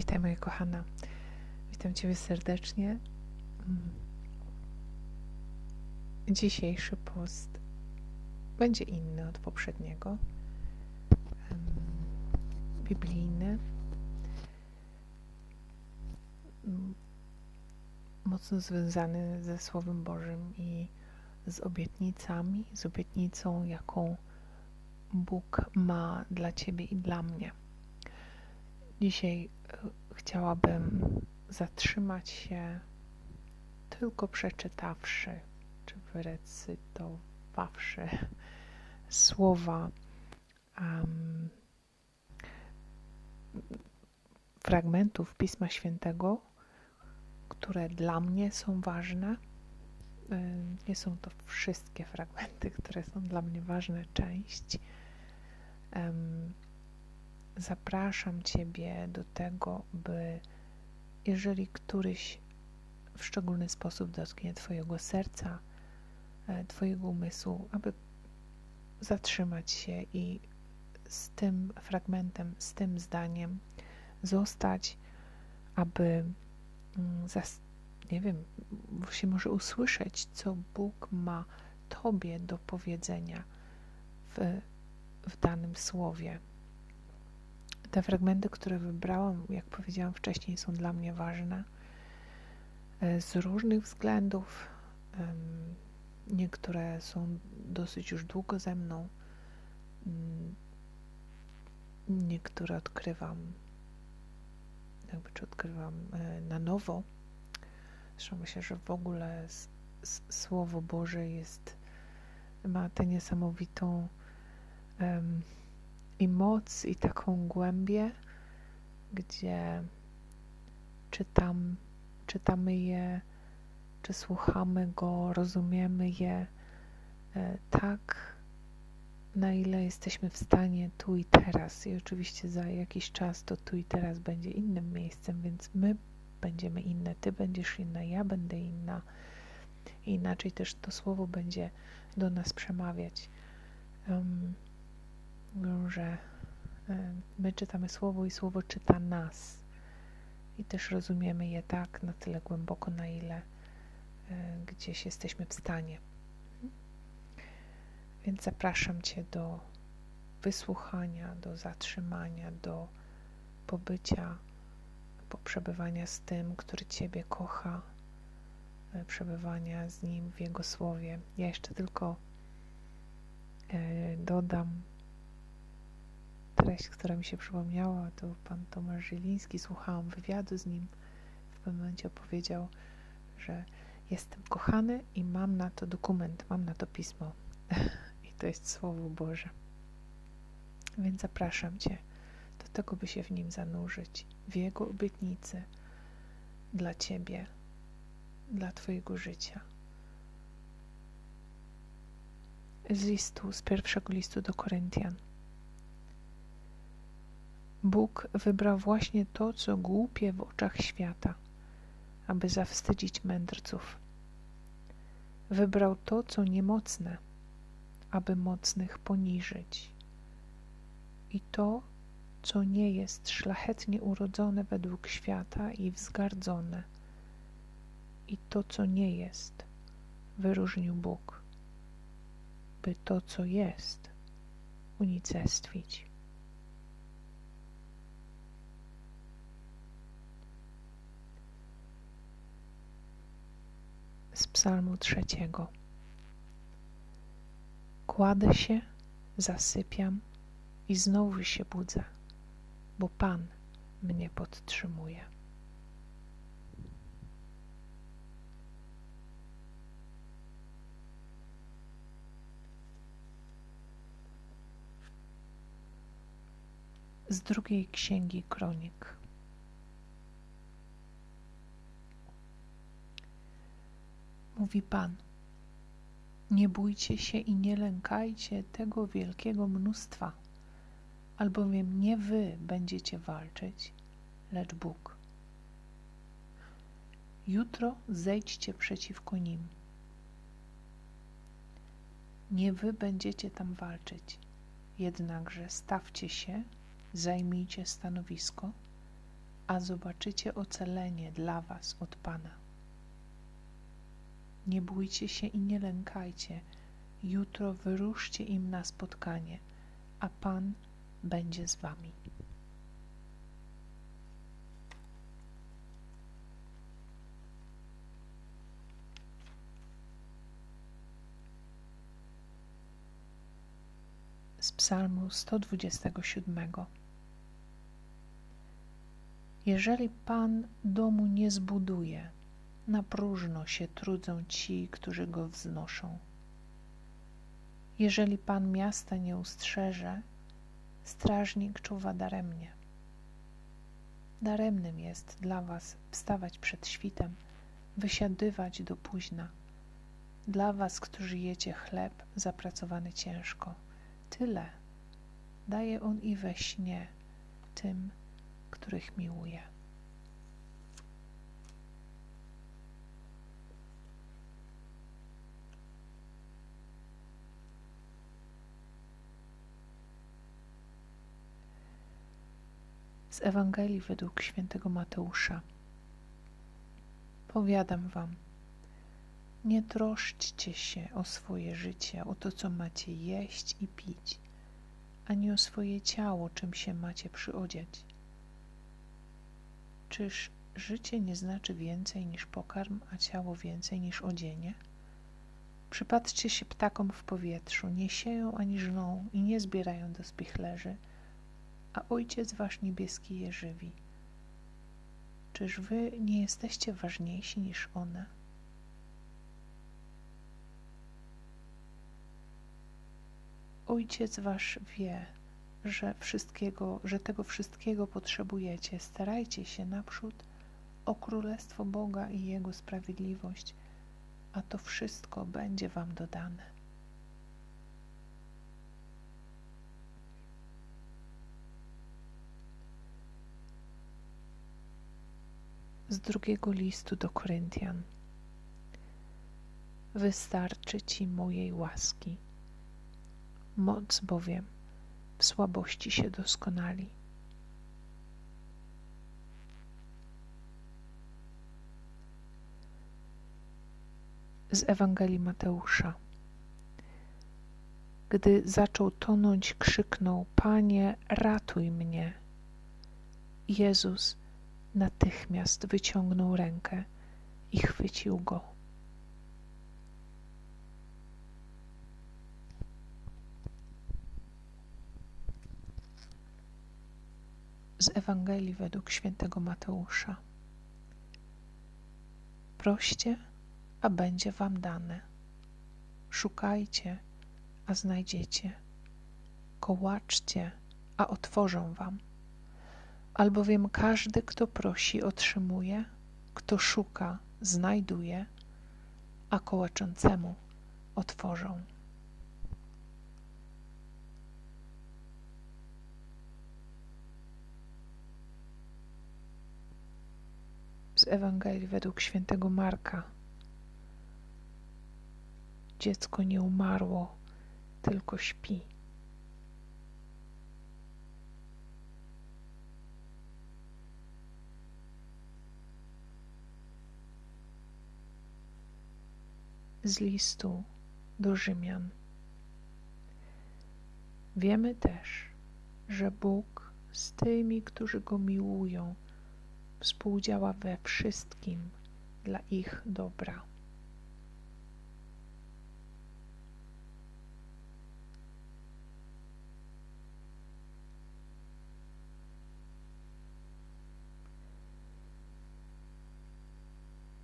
Witaj moja kochana. Witam Ciebie serdecznie. Mm. Dzisiejszy post będzie inny od poprzedniego. Biblijny. Mm. Mocno związany ze Słowem Bożym i z obietnicami, z obietnicą, jaką Bóg ma dla Ciebie i dla mnie. Dzisiaj chciałabym zatrzymać się tylko przeczytawszy czy wyrecytowawszy słowa um, fragmentów Pisma Świętego, które dla mnie są ważne. E, nie są to wszystkie fragmenty, które są dla mnie ważne, część. Um, zapraszam Ciebie do tego, by jeżeli któryś w szczególny sposób dotknie Twojego serca, e, Twojego umysłu, aby zatrzymać się i z tym fragmentem, z tym zdaniem zostać, aby mm, nie wiem, się może usłyszeć, co Bóg ma Tobie do powiedzenia w, w danym słowie. Te fragmenty, które wybrałam, jak powiedziałam wcześniej, są dla mnie ważne e, z różnych względów. Niektóre są dosyć już długo ze mną, mm, niektóre odkrywam, jakby czy odkrywam e, na nowo. Zresztą myślę, że w ogóle Słowo Boże jest, ma tę niesamowitą um, i moc, i taką głębię, gdzie czytam, czytamy je, czy słuchamy go, rozumiemy je e, tak, na ile jesteśmy w stanie tu i teraz. I oczywiście za jakiś czas to tu i teraz będzie innym miejscem, więc my będziemy inne, ty będziesz inna, ja będę inna. I inaczej też to słowo będzie do nas przemawiać. Um, że my czytamy słowo i słowo czyta nas. I też rozumiemy je tak na tyle głęboko, na ile gdzieś jesteśmy w stanie. Więc zapraszam Cię do wysłuchania, do zatrzymania, do pobycia, poprzebywania z tym, który Ciebie kocha, e, przebywania z Nim w Jego Słowie. Ja jeszcze tylko e, dodam treść, która mi się przypomniała, to pan Tomasz Żyliński, słuchałam wywiadu z nim, w pewnym momencie opowiedział, że jestem kochany i mam na to dokument, mam na to pismo. I to jest Słowo Boże. Więc zapraszam Cię do tego, by się w nim zanurzyć, w Jego obietnicy dla Ciebie, dla Twojego życia. Z listu, z pierwszego listu do Koryntian. Bóg wybrał właśnie to, co głupie w oczach świata, aby zawstydzić mędrców. Wybrał to, co niemocne, aby mocnych poniżyć. I to, co nie jest szlachetnie urodzone według świata i wzgardzone. I to, co nie jest, wyróżnił Bóg, by to, co jest, unicestwić. z Psalmu trzeciego. Kładę się, zasypiam i znowu się budzę, bo Pan mnie podtrzymuje. Z drugiej księgi kronik. Mówi Pan. Nie bójcie się i nie lękajcie tego wielkiego mnóstwa, albowiem nie wy będziecie walczyć, lecz Bóg. Jutro zejdźcie przeciwko nim. Nie wy będziecie tam walczyć, jednakże stawcie się, zajmijcie stanowisko, a zobaczycie ocalenie dla was od Pana. Nie bójcie się i nie lękajcie. Jutro wyruszcie im na spotkanie, a Pan będzie z wami. Z Psalmu 127. Jeżeli Pan domu nie zbuduje, na próżno się trudzą ci, którzy go wznoszą. Jeżeli Pan miasta nie ustrzeże, strażnik czuwa daremnie. Daremnym jest dla was wstawać przed świtem, wysiadywać do późna. Dla was, którzy jecie chleb zapracowany ciężko, tyle daje on i we śnie tym, których miłuje. Z Ewangelii według świętego Mateusza. Powiadam wam, nie troszczcie się o swoje życie, o to, co macie jeść i pić, ani o swoje ciało, czym się macie przyodziać. Czyż życie nie znaczy więcej niż pokarm, a ciało więcej niż odzienie? Przypatrzcie się ptakom w powietrzu, nie sieją ani żną i nie zbierają do spichlerzy, a Ojciec Wasz niebieski je żywi. Czyż Wy nie jesteście ważniejsi niż one? Ojciec Wasz wie, że wszystkiego, że tego wszystkiego potrzebujecie. Starajcie się naprzód o Królestwo Boga i Jego sprawiedliwość, a to wszystko będzie Wam dodane. Z drugiego listu do Koryntian. Wystarczy Ci mojej łaski. Moc bowiem w słabości się doskonali. Z Ewangelii Mateusza. Gdy zaczął tonąć, krzyknął: Panie, ratuj mnie. Jezus natychmiast wyciągnął rękę i chwycił go. z Ewangelii według świętego Mateusza. Proście, a będzie wam dane. Szukajcie, a znajdziecie. Kołaczcie, a otworzą wam. Albowiem każdy, kto prosi, otrzymuje, kto szuka, znajduje, a kołaczącemu otworzą. z Ewangelii według świętego Marka. Dziecko nie umarło, tylko śpi. Z listu do Rzymian. Wiemy też, że Bóg z tymi, którzy go miłują, współdziała we wszystkim dla ich dobra.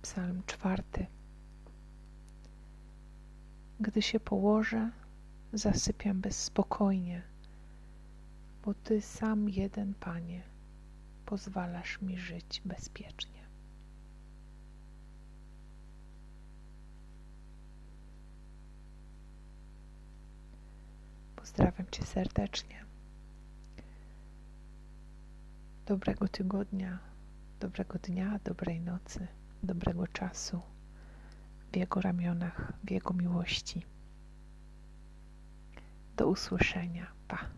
Psalm czwarty. Gdy się położę, zasypiam bezspokojnie, bo Ty sam jeden, Panie pozwalasz mi żyć bezpiecznie. Pozdrawiam Cię serdecznie. Dobrego tygodnia, dobrego dnia, dobrej nocy, dobrego czasu w Jego ramionach, w Jego miłości. Do usłyszenia. Pa.